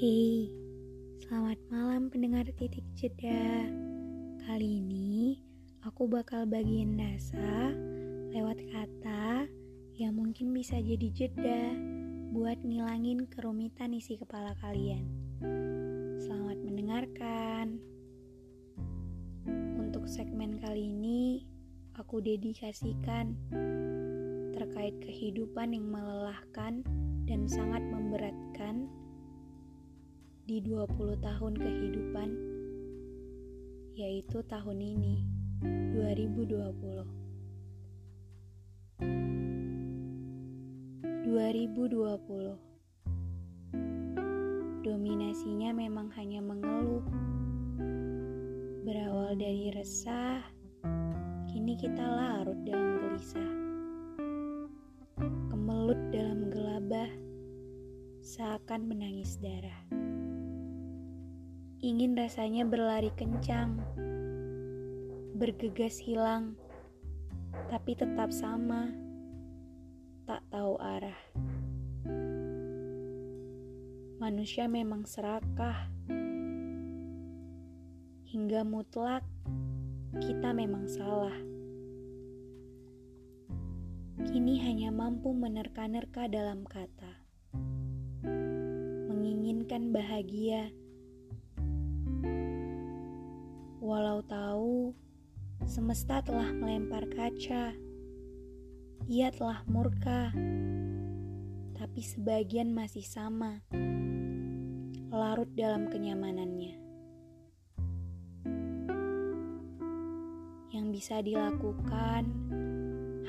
Hei, selamat malam pendengar titik jeda. Kali ini aku bakal bagiin rasa lewat kata yang mungkin bisa jadi jeda buat ngilangin kerumitan isi kepala kalian. Selamat mendengarkan. Untuk segmen kali ini, aku dedikasikan terkait kehidupan yang melelahkan dan sangat memberatkan di 20 tahun kehidupan, yaitu tahun ini, 2020. 2020 Dominasinya memang hanya mengeluh. Berawal dari resah Kini kita larut dalam gelisah. Kemelut dalam gelabah Seakan menangis darah Ingin rasanya berlari kencang, bergegas hilang, tapi tetap sama, tak tahu arah. Manusia memang serakah, hingga mutlak kita memang salah. Kini hanya mampu menerka-nerka dalam kata, menginginkan bahagia Walau tahu semesta telah melempar kaca, ia telah murka, tapi sebagian masih sama, larut dalam kenyamanannya. Yang bisa dilakukan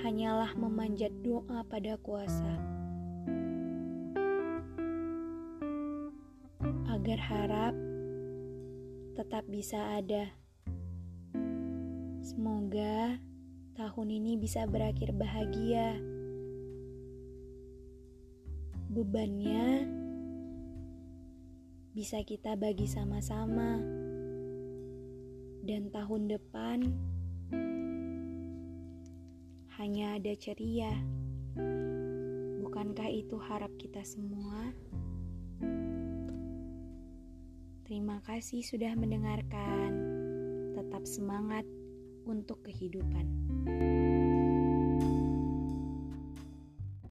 hanyalah memanjat doa pada kuasa. Agar harap tetap bisa ada. Semoga tahun ini bisa berakhir bahagia. Bebannya bisa kita bagi sama-sama, dan tahun depan hanya ada ceria. Bukankah itu harap kita semua? Terima kasih sudah mendengarkan. Tetap semangat untuk kehidupan.